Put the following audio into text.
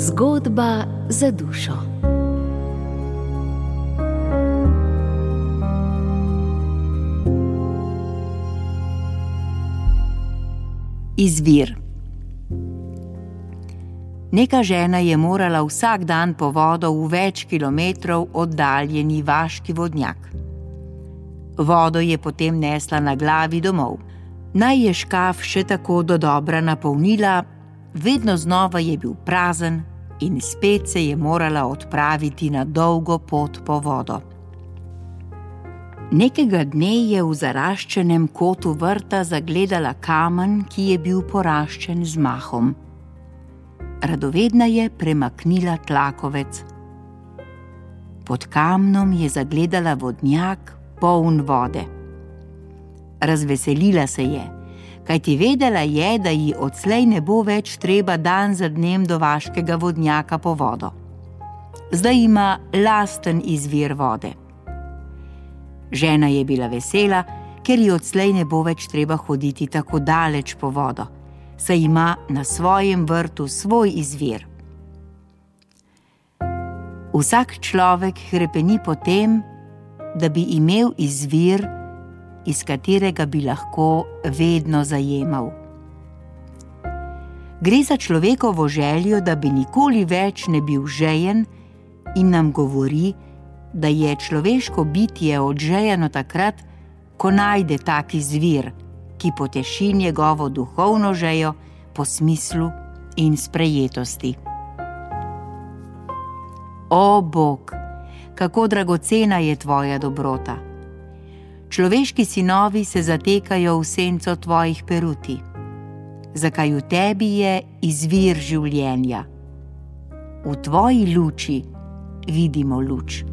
Zgodba za dušo. Izvir. Neka žena je morala vsak dan po vodo v več kilometrov oddaljeni vaški vodnjak. Vodo je potem nesla na glavi domov. Naj je škaf še tako do dobra napolnila, vedno znova je bil prazen in spet se je morala odpraviti na dolgo pot po vodo. Nekega dne je v zaraščenem kotu vrta zagledala kamen, ki je bil poraščen z mahom. Radovedna je premaknila tlakovec. Pod kamnom je zagledala vodnjak, poln vode. Razveselila se je kajti vedela je, da ji odslej ne bo več treba dan za dnem do vaškega vodnjaka po vodo. Zdaj ima lasten izvir vode. Žena je bila vesela, ker ji odslej ne bo več treba hoditi tako daleč po vodo, saj ima na svojem vrtu svoj izvir. Vsak človek krepeni po tem, da bi imel izvir, iz katerega bi lahko vedno zajemal. Gre za človekovo željo, da bi nikoli več ne bil žejen, in nam govori, da je človeško bitje odžejeno takrat, ko najde taki zvir, ki poteši njegovo duhovno željo po smislu in sprejetosti. O Bog, kako dragocena je tvoja dobrota! Človeški sinovi se zatekajo v senco tvojih peruti. Zakaj v tebi je izvir življenja? V tvoji luči vidimo luč.